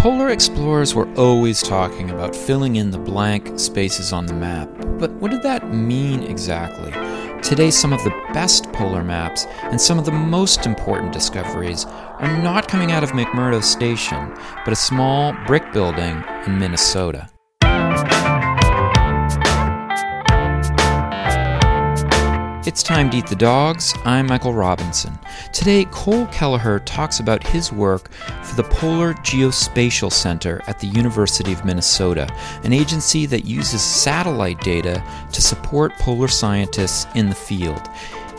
Polar explorers were always talking about filling in the blank spaces on the map, but what did that mean exactly? Today, some of the best polar maps and some of the most important discoveries are not coming out of McMurdo Station, but a small brick building in Minnesota. It's time to eat the dogs. I'm Michael Robinson. Today, Cole Kelleher talks about his work for the Polar Geospatial Center at the University of Minnesota, an agency that uses satellite data to support polar scientists in the field.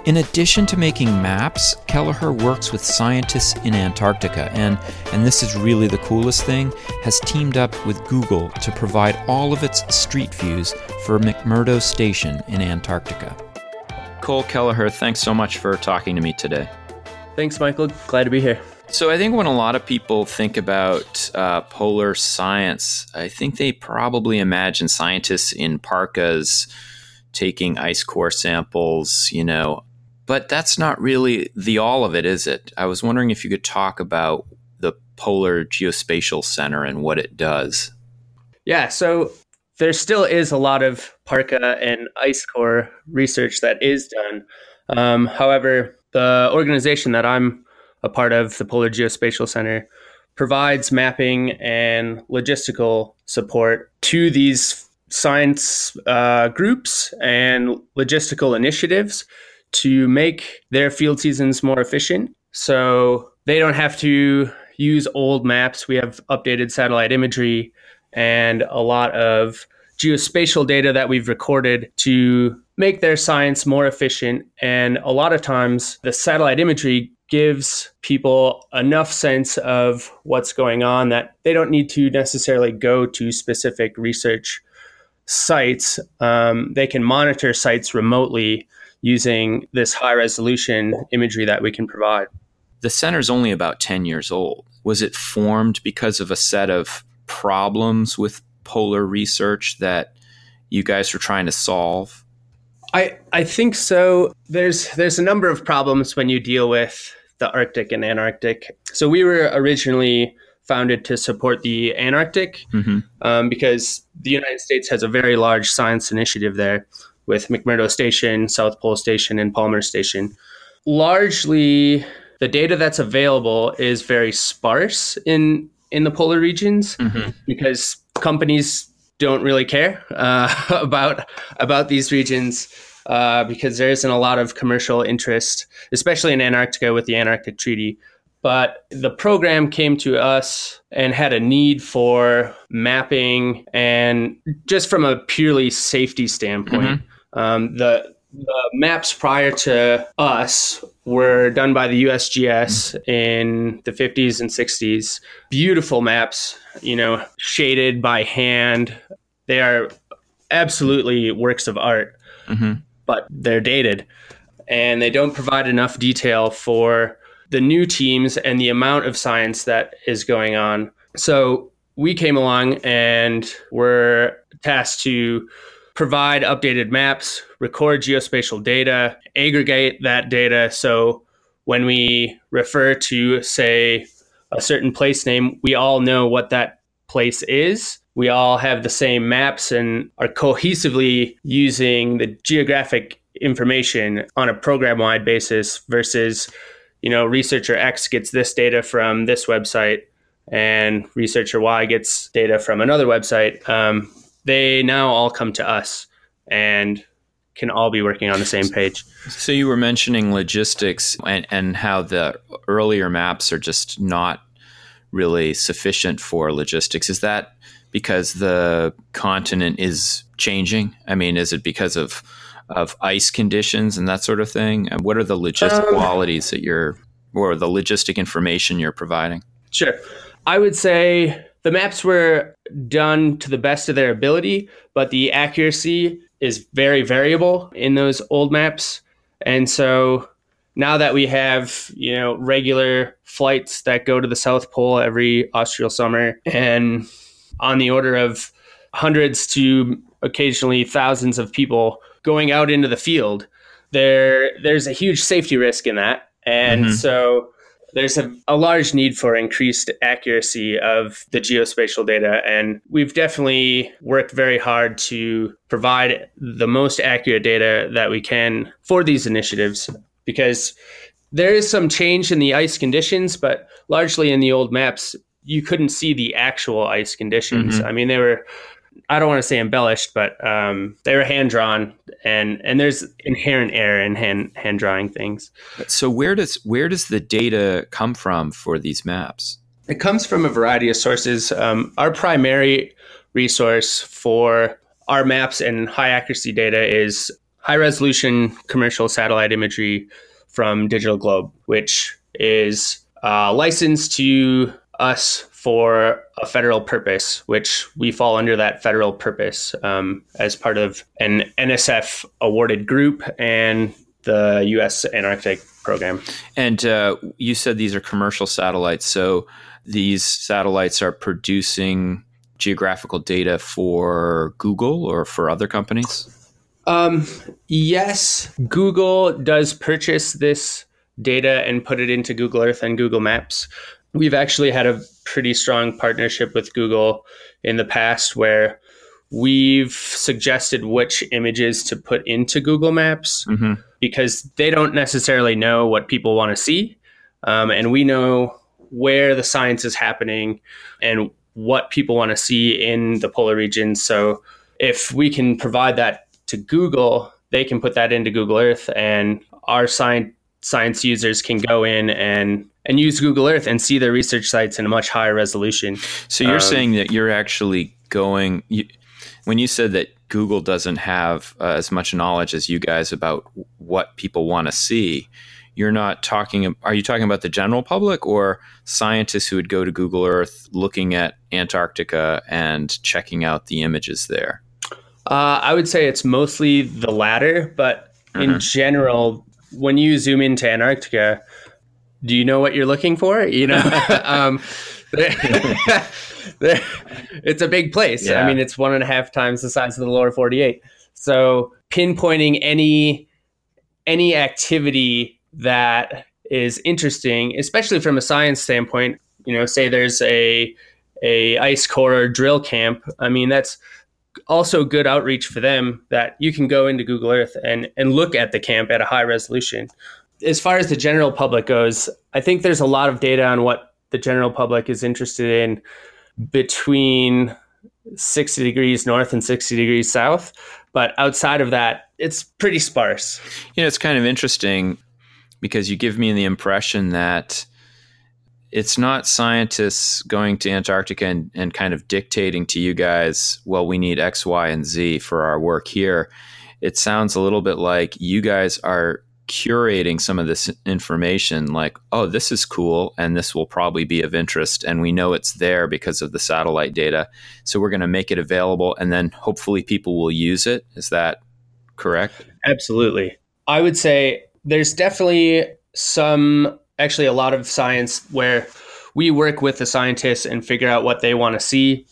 In addition to making maps, Kelleher works with scientists in Antarctica and, and this is really the coolest thing, has teamed up with Google to provide all of its street views for McMurdo Station in Antarctica. Cole Kelleher, thanks so much for talking to me today. Thanks, Michael. Glad to be here. So, I think when a lot of people think about uh, polar science, I think they probably imagine scientists in parkas taking ice core samples, you know, but that's not really the all of it, is it? I was wondering if you could talk about the Polar Geospatial Center and what it does. Yeah, so there still is a lot of parka and ice core research that is done. Um, however, the organization that I'm a part of, the Polar Geospatial Center, provides mapping and logistical support to these science uh, groups and logistical initiatives to make their field seasons more efficient. So they don't have to use old maps. We have updated satellite imagery and a lot of geospatial data that we've recorded to make their science more efficient. And a lot of times, the satellite imagery gives people enough sense of what's going on that they don't need to necessarily go to specific research sites. Um, they can monitor sites remotely using this high resolution imagery that we can provide. The center's only about 10 years old. Was it formed because of a set of problems with polar research that you guys are trying to solve? I I think so. There's there's a number of problems when you deal with the Arctic and Antarctic. So we were originally founded to support the Antarctic mm-hmm. um, because the United States has a very large science initiative there with McMurdo Station, South Pole Station, and Palmer Station. Largely, the data that's available is very sparse in in the polar regions mm-hmm. because companies don't really care uh, about about these regions uh, because there isn't a lot of commercial interest, especially in Antarctica with the Antarctic Treaty. But the program came to us and had a need for mapping, and just from a purely safety standpoint, mm-hmm. um, the the maps prior to us were done by the USGS in the 50s and 60s. Beautiful maps, you know, shaded by hand. They are absolutely works of art, mm-hmm. but they're dated and they don't provide enough detail for the new teams and the amount of science that is going on. So we came along and were tasked to provide updated maps, record geospatial data, aggregate that data. So when we refer to, say, a certain place name, we all know what that place is. We all have the same maps and are cohesively using the geographic information on a program wide basis versus, you know, researcher X gets this data from this website and researcher Y gets data from another website. Um, they now all come to us and can all be working on the same page. So you were mentioning logistics and, and how the earlier maps are just not really sufficient for logistics. Is that because the continent is changing? I mean, is it because of of ice conditions and that sort of thing? And what are the logistic um, qualities that you're or the logistic information you're providing? Sure. I would say the maps were done to the best of their ability, but the accuracy is very variable in those old maps. And so now that we have, you know, regular flights that go to the South Pole every austral summer and on the order of hundreds to occasionally thousands of people going out into the field, there there's a huge safety risk in that. And mm-hmm. so there's a, a, large need for increased accuracy of the geospatial data. And we've definitely worked very hard to provide the most accurate data that we can for these initiatives because there is some change in the ice conditions, but largely in the old maps, you couldn't see the actual ice conditions. Mm-hmm. I mean, they were I don't want to say embellished, but um, they were hand drawn, and and there's inherent error in hand hand drawing things. So where does where does the data come from for these maps? It comes from a variety of sources. Um, our primary resource for our maps and high accuracy data is high resolution commercial satellite imagery from Digital Globe, which is uh, licensed to us for a federal purpose, which we fall under that federal purpose um, as part of an NSF awarded group and the U.S. Antarctic program. And uh, you said these are commercial satellites, so these satellites are producing geographical data for Google or for other companies. Um, yes, Google does purchase this data and put it into Google Earth and Google Maps. We've actually had a pretty strong partnership with Google in the past where we've suggested which images to put into Google Maps mm-hmm. because they don't necessarily know what people want to see. Um, and we know where the science is happening and what people want to see in the polar regions. So if we can provide that to Google, they can put that into Google Earth and our science science users can go in and and use Google Earth and see their research sites in a much higher resolution. So you're um, saying that you're actually going you, when you said that Google doesn't have uh, as much knowledge as you guys about what people want to see. You're not talking. Are you talking about the general public or scientists who would go to Google Earth, looking at Antarctica and checking out the images there? Uh, I would say it's mostly the latter, but in mm-hmm. general, when you zoom into Antarctica, do you know what you're looking for? You know, um, it's a big place. Yeah. I mean, it's one and a half times the size of the lower 48. So pinpointing any any activity that is interesting, especially from a science standpoint, you know, say there's a a ice core drill camp. I mean, that's also good outreach for them that you can go into Google Earth and and look at the camp at a high resolution. As far as the general public goes, I think there's a lot of data on what the general public is interested in between 60 degrees north and 60 degrees south. But outside of that, it's pretty sparse. You know, it's kind of interesting because you give me the impression that it's not scientists going to Antarctica and, and kind of dictating to you guys, well, we need X, Y, and Z for our work here. It sounds a little bit like you guys are curating some of this information like oh this is cool and this will probably be of interest and we know it's there because of the satellite data. So we're going to make it available and then hopefully people will use it. Is that correct? Absolutely. I would say there's definitely some actually a lot of science where we work with the scientists and figure out what they want to see.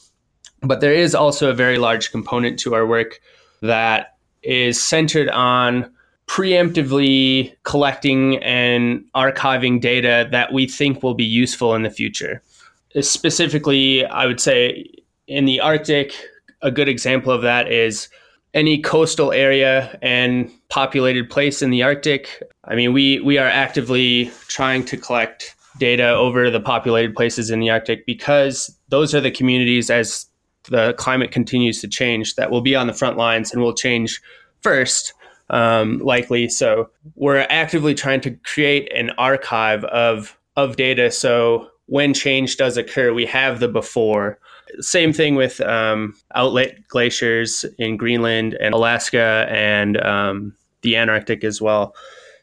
But there is also a very large component to our work that is centered on preemptively collecting and archiving data that we think will be useful in the future. Specifically, I would say in the Arctic, a good example of that is any coastal area and populated place in the Arctic. I mean, we we are actively trying to collect data over the populated places in the Arctic because those are the communities as the climate continues to change that will be on the front lines and will change first um, likely so we're actively trying to create an archive of of data so when change does occur we have the before same thing with um, outlet glaciers in Greenland and Alaska and um, the Antarctic as well.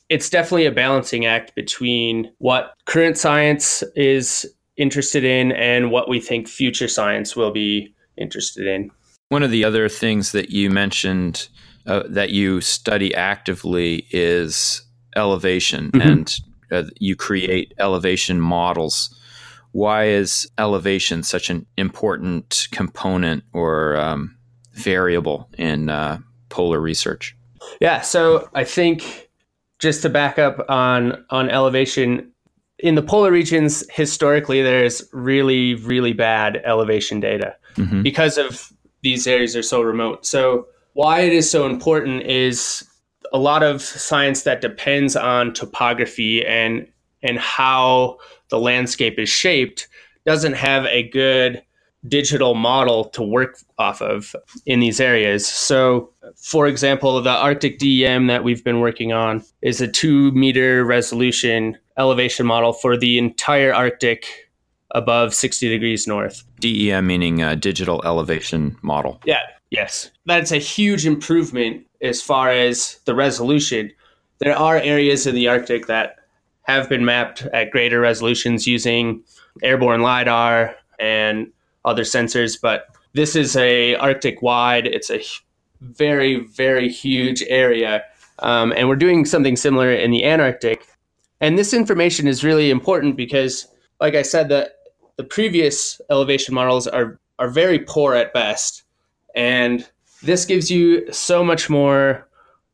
It's definitely a balancing act between what current science is interested in and what we think future science will be interested in. One of the other things that you mentioned uh, that you study actively is elevation, mm-hmm. and uh, you create elevation models why is elevation such an important component or um, variable in uh, polar research? Yeah, so I think just to back up on on elevation, in the polar regions, historically, there's really, really bad elevation data mm-hmm. because of these areas are so remote. So, why it is so important is a lot of science that depends on topography and and how the landscape is shaped doesn't have a good digital model to work off of in these areas. So, for example, the Arctic DEM that we've been working on is a two meter resolution elevation model for the entire Arctic above 60 degrees north. DEM meaning a digital elevation model. Yeah, yes. That's a huge improvement as far as the resolution. There are areas in the Arctic that have been mapped at greater resolutions using airborne LIDAR and other sensors, but this is a Arctic wide. It's a very, very huge area. Um, and we're doing something similar in the Antarctic. And this information is really important because, like I said, the, the previous elevation models are, are very poor at best. And this gives you so much more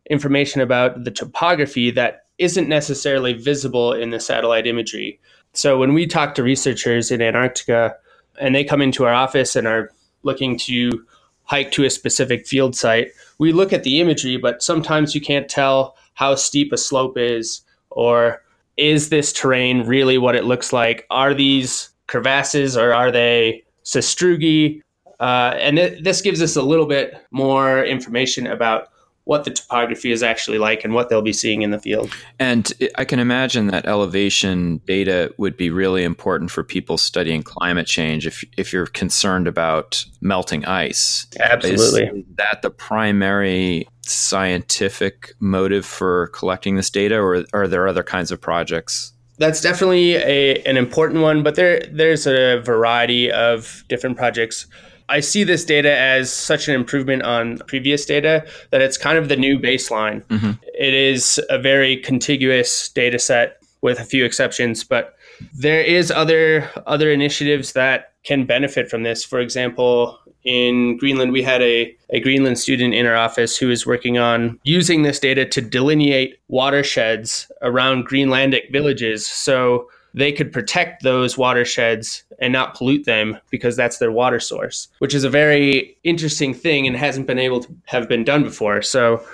information about the topography that isn't necessarily visible in the satellite imagery. So when we talk to researchers in Antarctica and they come into our office and are looking to hike to a specific field site, we look at the imagery, but sometimes you can't tell how steep a slope is or is this terrain really what it looks like? Are these crevasses or are they sastrugi? Uh, and th- this gives us a little bit more information about what the topography is actually like and what they'll be seeing in the field. And I can imagine that elevation data would be really important for people studying climate change if, if you're concerned about melting ice. Absolutely. Is that the primary scientific motive for collecting this data, or are there other kinds of projects? That's definitely a, an important one, but there there's a variety of different projects. I see this data as such an improvement on previous data that it's kind of the new baseline. Mm-hmm. It is a very contiguous data set with a few exceptions, but there is other other initiatives that can benefit from this. For example, in Greenland, we had a, a Greenland student in our office who is working on using this data to delineate watersheds around Greenlandic villages. So they could protect those watersheds and not pollute them because that's their water source, which is a very interesting thing and hasn't been able to have been done before. So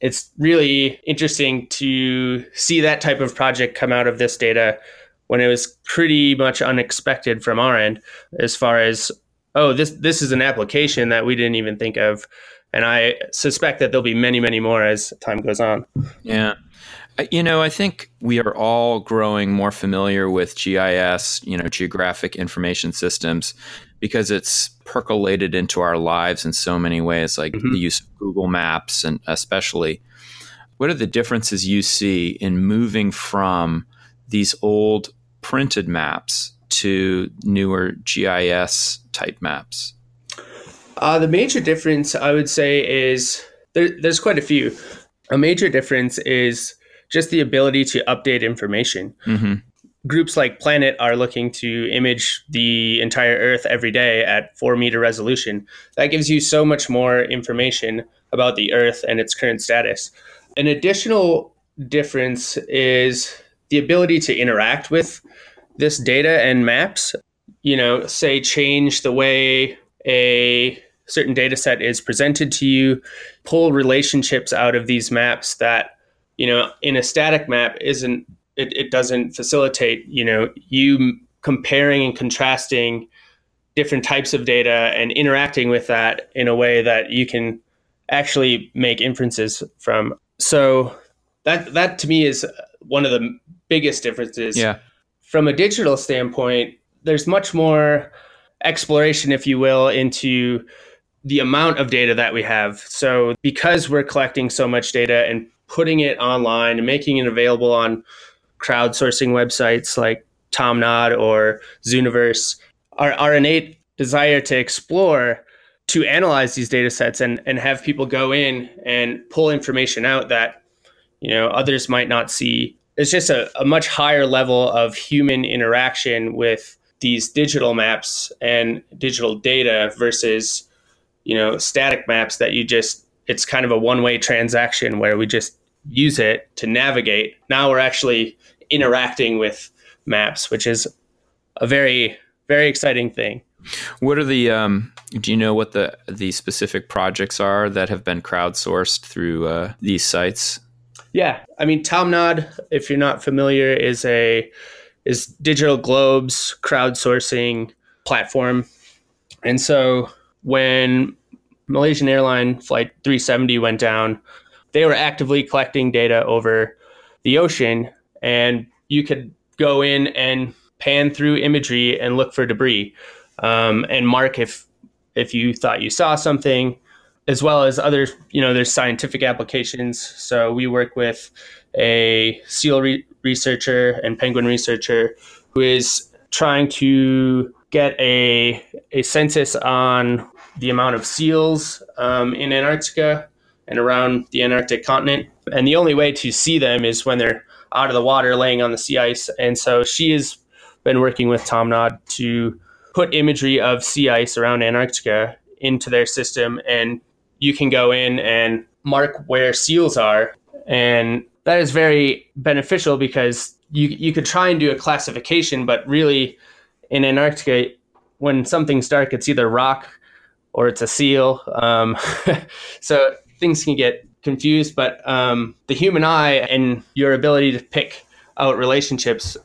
it's really interesting to see that type of project come out of this data when it was pretty much unexpected from our end as far as oh this this is an application that we didn't even think of and I suspect that there'll be many many more as time goes on. Yeah. You know, I think we are all growing more familiar with GIS, you know, geographic information systems, because it's percolated into our lives in so many ways, like mm-hmm. the use of Google Maps and especially. What are the differences you see in moving from these old printed maps to newer GIS type maps? Uh, the major difference, I would say, is there, there's quite a few. A major difference is just the ability to update information. Mm-hmm. Groups like Planet are looking to image the entire Earth every day at four meter resolution. That gives you so much more information about the Earth and its current status. An additional difference is the ability to interact with this data and maps. You know, say change the way a certain data set is presented to you, pull relationships out of these maps that you know, in a static map isn't it, it doesn't facilitate, you know, you comparing and contrasting different types of data and interacting with that in a way that you can actually make inferences from. So that that to me is uh, one of the biggest differences. Yeah. From a digital standpoint, there's much more exploration, if you will, into the amount of data that we have. So because we're collecting so much data and putting it online and making it available on crowdsourcing websites like Tomnod or Zooniverse, our, our innate desire to explore to analyze these data sets and, and have people go in and pull information out that you know others might not see. It's just a, a much higher level of human interaction with these digital maps and digital data versus you know static maps that you just it's kind of a one way transaction where we just use it to navigate. Now we're actually interacting with maps, which is a very very exciting thing. What are the? Um, do you know what the the specific projects are that have been crowdsourced through uh, these sites? Yeah, I mean, Tomnod, if you're not familiar, is a is Digital Globe's crowdsourcing platform, and so when Malaysian airline flight 370 went down, they were actively collecting data over the ocean, and you could go in and pan through imagery and look for debris um, and mark if if you thought you saw something as well as other you know there's scientific applications. So we work with a seal re- researcher and penguin researcher who is trying to get a a census on the amount of seals um, in Antarctica and around the Antarctic continent. And the only way to see them is when they're out of the water laying on the sea ice. And so she has been working with Tomnod to put imagery of sea ice around Antarctica into their system. And you can go in and mark where seals are. And that is very beneficial because you, you could try and do a classification, but really in Antarctica, when something's dark, it's either rock or it's a seal. Um, so things can get confused, but um, the human eye and your ability to pick out relationships,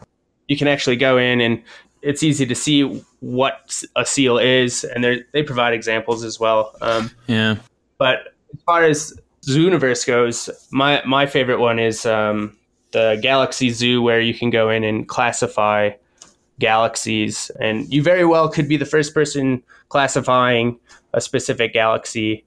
you can actually go in and it's easy to see what a seal is, and they provide examples as well. Um, yeah. But as far as Zooniverse goes, my my favorite one is um, the Galaxy Zoo, where you can go in and classify galaxies, and you very well could be the first person classifying a specific galaxy.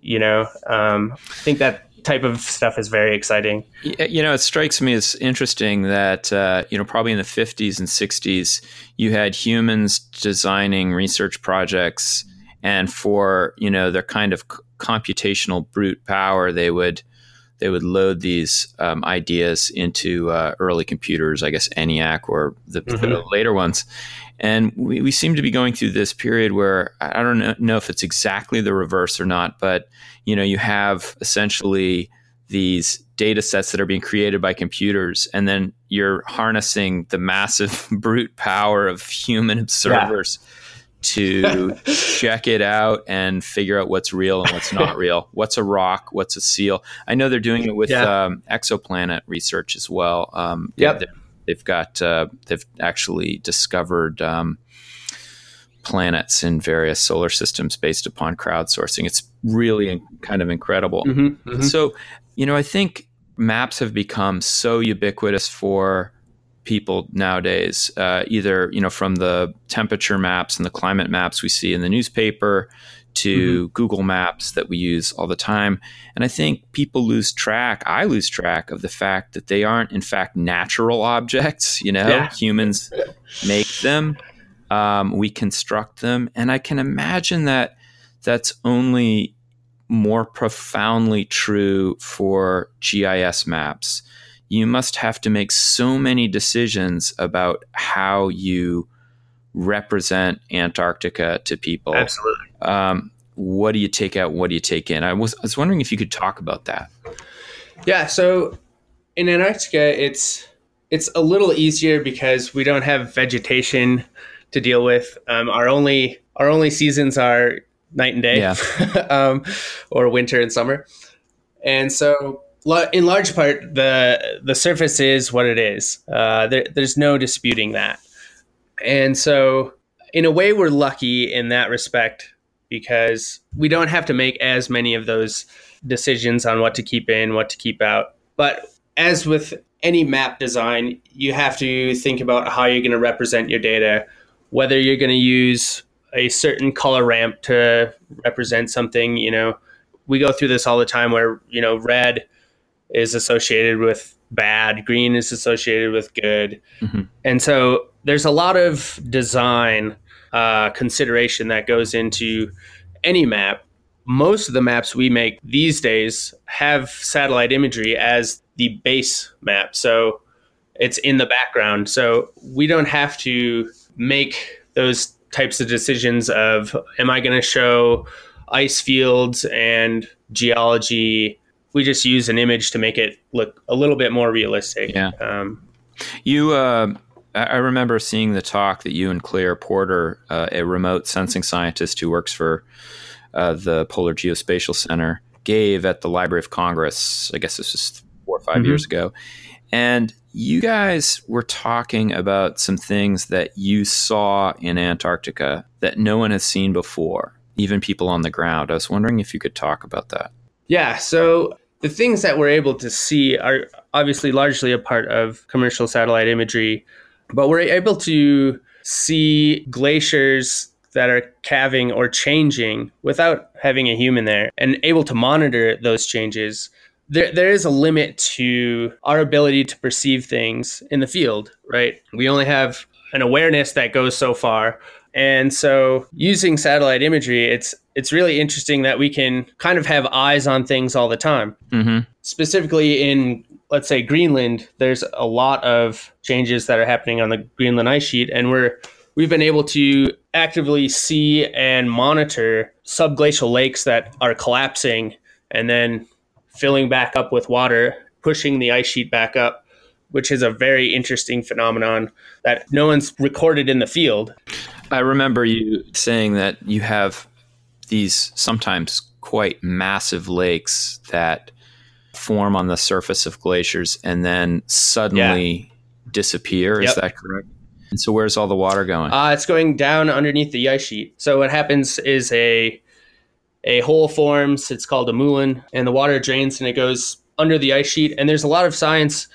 You know, um, I think that type of stuff is very exciting. You know, it strikes me as interesting that uh, you know probably in the 50s and 60s you had humans designing research projects, and for you know their kind of computational brute power, they would they would load these um, ideas into uh, early computers, I guess ENIAC or the, mm-hmm. the later ones. And we, we, seem to be going through this period where I don't know if it's exactly the reverse or not, but you know, you have essentially these data sets that are being created by computers, and then you're harnessing the massive brute power of human observers. Yeah to check it out and figure out what's real and what's not real. What's a rock? What's a seal? I know they're doing it with yeah. um, exoplanet research as well. Um, yep. They've got uh, they've actually discovered um, planets in various solar systems based upon crowdsourcing. It's really kind of incredible. Mm-hmm, mm-hmm. So, you know, I think maps have become so ubiquitous for people nowadays, uh, either you know from the temperature maps and the climate maps we see in the newspaper to mm-hmm. Google Maps that we use all the time. And I think people lose track, I lose track of the fact that they aren't, in fact, natural objects. You know, yeah. humans make them, um, we construct them. And I can imagine that that's only more profoundly true for GIS maps you must have to make so many decisions about how you represent Antarctica to people. Absolutely. Um, what do you take out? What do you take in? I was, I was wondering if you could talk about that. Yeah. So in Antarctica, it's it's a little easier because we don't have vegetation to deal with. Um, our only our only seasons are night and day, yeah. um, or winter and summer, and so in large part, the the surface is what it is. Uh, there, there's no disputing that, and so in a way, we're lucky in that respect because we don't have to make as many of those decisions on what to keep in, what to keep out. But as with any map design, you have to think about how you're going to represent your data, whether you're going to use a certain color ramp to represent something. You know, we go through this all the time where you know red is associated with bad, green is associated with good. Mm-hmm. And so there's a lot of design uh, consideration that goes into any map. Most of the maps we make these days have satellite imagery as the base map. So it's in the background. So we don't have to make those types of decisions of am I going to show ice fields and geology we just use an image to make it look a little bit more realistic. Yeah. Um, You, uh, I remember seeing the talk that you and Claire Porter, uh, a remote sensing scientist who works for uh, the Polar Geospatial Center, gave at the Library of Congress. I guess this was four or 5 mm-hmm. years ago. And you guys were talking about some things that you saw in Antarctica that no one has seen before, even people on the ground. I was wondering if you could talk about that. Yeah. So the things that we're able to see are obviously largely a part of commercial satellite imagery, but we're able to see glaciers that are calving or changing without having a human there and able to monitor those changes. There, there is a limit to our ability to perceive things in the field, right? We only have an awareness that goes so far. And so using satellite imagery, it's it's really interesting that we can kind of have eyes on things all the time. Mm-hmm. Specifically in let's say Greenland, there's a lot of changes that are happening on the Greenland ice sheet, and we're we've been able to actively see and monitor subglacial lakes that are collapsing and then filling back up with water, pushing the ice sheet back up, which is a very interesting phenomenon that no one's recorded in the field. I remember you saying that you have these sometimes quite massive lakes that form on the surface of glaciers and then suddenly yeah. disappear. Is that correct? And so where's all the water going? Uh, it's going down underneath the ice sheet. So what happens is a a hole forms. It's called a moulin, and the water drains and it goes under the ice sheet. And there's a lot of science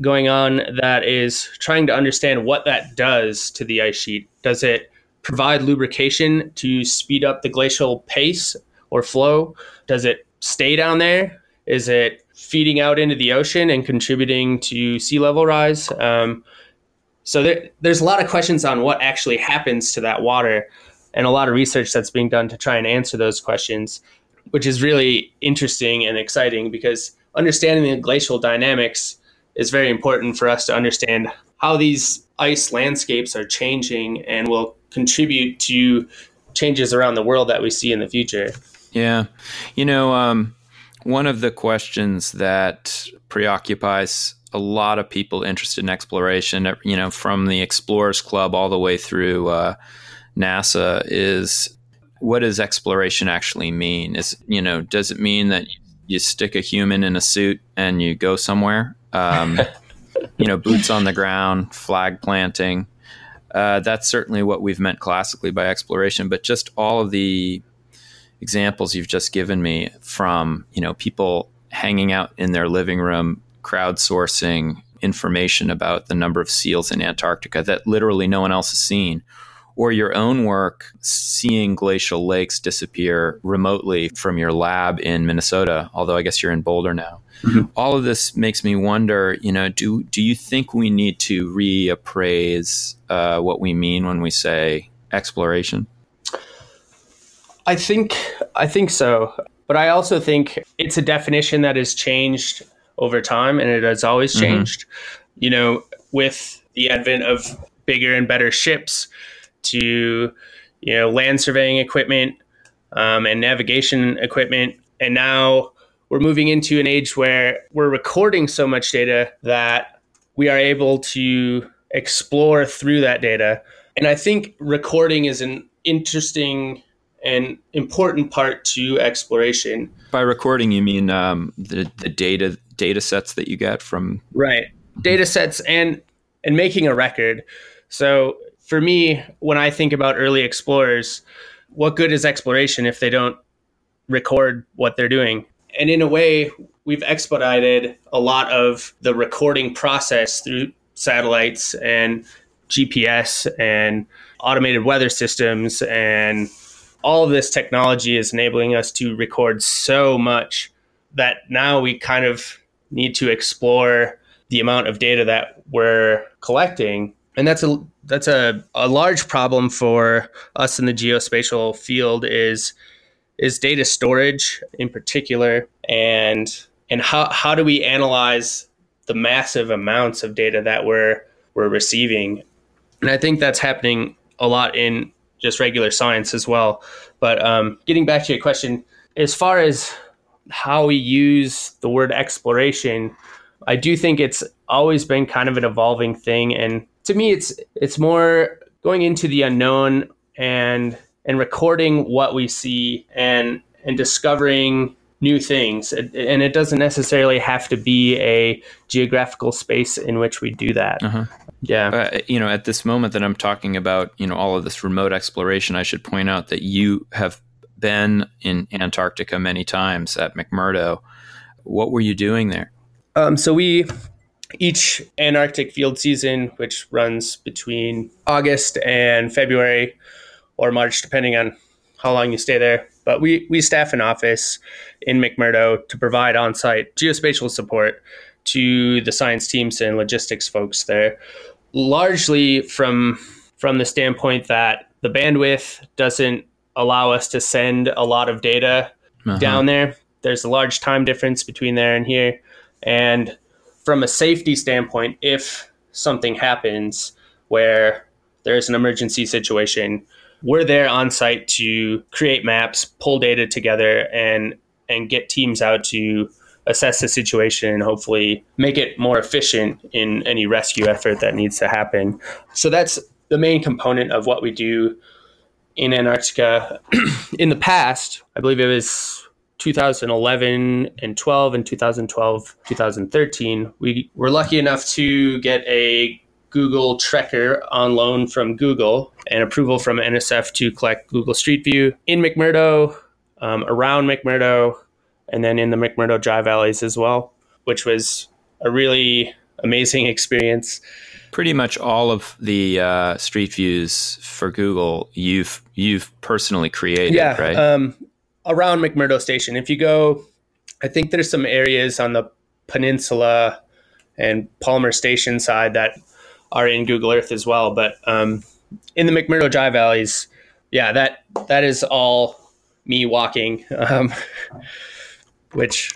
going on that is trying to understand what that does to the ice sheet. Does it provide lubrication to speed up the glacial pace or flow? Does it stay down there? Is it feeding out into the ocean and contributing to sea level rise? Um, so there, there's a lot of questions on what actually happens to that water, and a lot of research that's being done to try and answer those questions, which is really interesting and exciting because understanding the glacial dynamics is very important for us to understand how these ice landscapes are changing and will contribute to changes around the world that we see in the future. Yeah. You know, um, one of the questions that preoccupies a lot of people interested in exploration, you know, from the Explorers Club all the way through uh, NASA, is what does exploration actually mean? Is you know, does it mean that you stick a human in a suit and you go somewhere? Um, you know, boots on the ground, flag planting. Uh, that's certainly what we've meant classically by exploration. But just all of the examples you've just given me from you know people hanging out in their living room crowdsourcing information about the number of seals in Antarctica that literally no one else has seen, or your own work seeing glacial lakes disappear remotely from your lab in Minnesota, although I guess you're in Boulder now. Mm-hmm. All of this makes me wonder, you know, do do you think we need to reappraise uh, what we mean when we say exploration? I think I think so, but I also think it's a definition that has changed over time and it has always mm-hmm. changed. Mm-hmm. You know, with the advent of bigger and better ships to, you know, land surveying equipment um, and navigation equipment. And now we're moving into an age where we're recording so much data that we are able to explore through that data. And I think recording is an interesting and important part to exploration. By recording, you mean um, the, the data data sets that you get from right data sets and and making a record. So for me, when I think about early explorers, what good is exploration if they don't record what they're doing? And in a way, we've expedited a lot of the recording process through satellites and GPS and automated weather systems and all of this technology is enabling us to record so much that now we kind of need to explore the amount of data that we're collecting and that's a that's a, a large problem for us in the geospatial field is is data storage in particular and and how, how do we analyze the massive amounts of data that we're we're receiving and i think that's happening a lot in just regular science as well but um, getting back to your question as far as how we use the word exploration, I do think it's always been kind of an evolving thing. And to me, it's it's more going into the unknown and and recording what we see and and discovering new things. And it doesn't necessarily have to be a geographical space in which we do that. Uh-huh. yeah. Uh, you know at this moment that i'm talking about you know all of this remote exploration i should point out that you have been in antarctica many times at mcmurdo. What were you doing there? Um, so we each antarctic field season which runs between august and february or march depending on how long you stay there but we, we staff an office in McMurdo to provide on site geospatial support to the science teams and logistics folks there, largely from, from the standpoint that the bandwidth doesn't allow us to send a lot of data uh-huh. down there. There's a large time difference between there and here. And from a safety standpoint, if something happens where there's an emergency situation, we're there on site to create maps, pull data together, and and get teams out to assess the situation and hopefully make it more efficient in any rescue effort that needs to happen. So that's the main component of what we do in Antarctica. in the past, I believe it was 2011 and 12 and 2012, 2013, we were lucky enough to get a Google Trekker on loan from Google and approval from NSF to collect Google Street View in McMurdo, um, around McMurdo, and then in the McMurdo Dry Valleys as well, which was a really amazing experience. Pretty much all of the uh, street views for Google you've you've personally created, yeah, right? Um, around McMurdo Station. If you go, I think there's some areas on the peninsula and Palmer Station side that are in Google Earth as well. But um, in the McMurdo Dry Valleys, yeah, that that is all me walking, um, which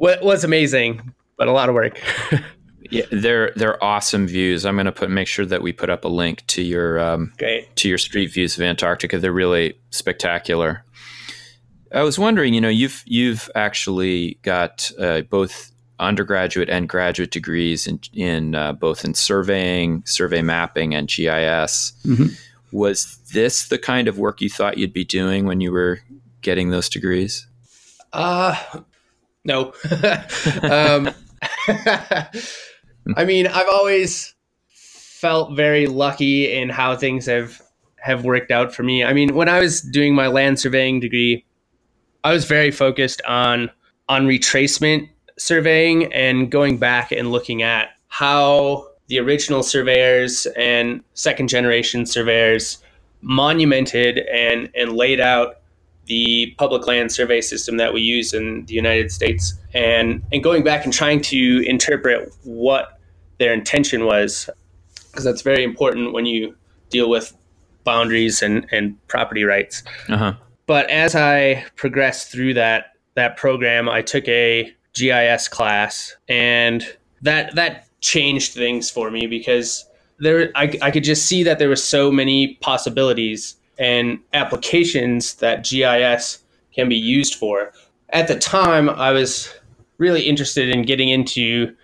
w- was amazing, but a lot of work. yeah, they're they're awesome views. I'm going to put make sure that we put up a link to your um, to your street views of Antarctica. They're really spectacular. I was wondering, you know, you've you've actually got uh, both undergraduate and graduate degrees in, in uh, both in surveying, survey mapping, and GIS. Mm-hmm. Was this the kind of work you thought you'd be doing when you were getting those degrees? Uh, no. um, I mean, I've always felt very lucky in how things have have worked out for me. I mean, when I was doing my land surveying degree, I was very focused on on retracement surveying and going back and looking at how the original surveyors and second generation surveyors monumented and, and laid out the public land survey system that we use in the United States and, and going back and trying to interpret what their intention was because that's very important when you deal with boundaries and, and property rights. Uh-huh. But as I progressed through that that program, I took a GIS class, and that that changed things for me because there I, I could just see that there were so many possibilities and applications that GIS can be used for. At the time, I was really interested in getting into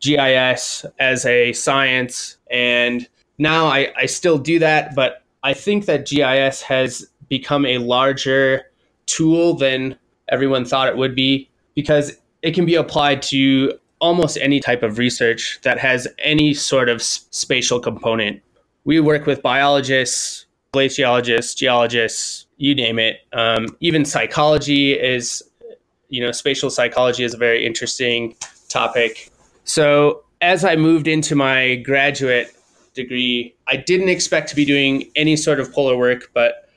GIS as a science, and now I, I still do that, but I think that GIS has become a larger tool than everyone thought it would be because it can be applied to almost any type of research that has any sort of spatial component. We work with biologists, glaciologists, geologists, you name it. Um, even psychology is, you know, spatial psychology is a very interesting topic. So as I moved into my graduate degree, I didn't expect to be doing any sort of polar work, but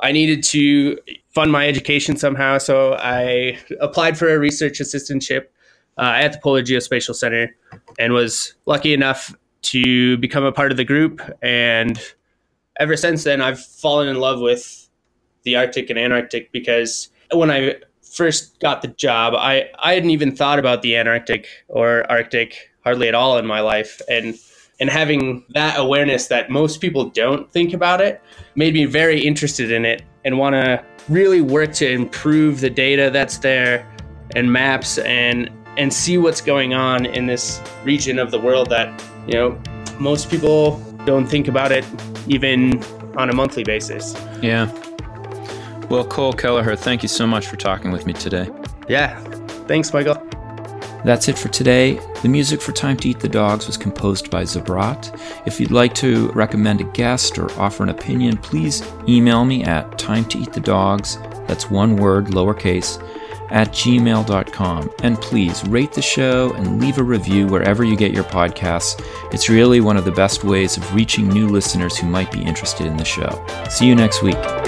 I needed to fund my education somehow. So I applied for a research assistantship uh, at the Polar Geospatial Center and was lucky enough to become a part of the group. And ever since then, I've fallen in love with the Arctic and Antarctic because when I first got the job, I, I hadn't even thought about the Antarctic or Arctic hardly at all in my life. And and having that awareness that most people don't think about it made me very interested in it and want to really work to improve the data that's there and maps and and see what's going on in this region of the world that, you know, most people don't think about it even on a monthly basis. Yeah. Well, Cole Kelleher, thank you so much for talking with me today. Yeah. Thanks, Michael. That's it for today. The music for Time to Eat the Dogs was composed by Zabrat. If you'd like to recommend a guest or offer an opinion, please email me at time to eat the dogs, that's one word, lowercase, at gmail.com. And please rate the show and leave a review wherever you get your podcasts. It's really one of the best ways of reaching new listeners who might be interested in the show. See you next week.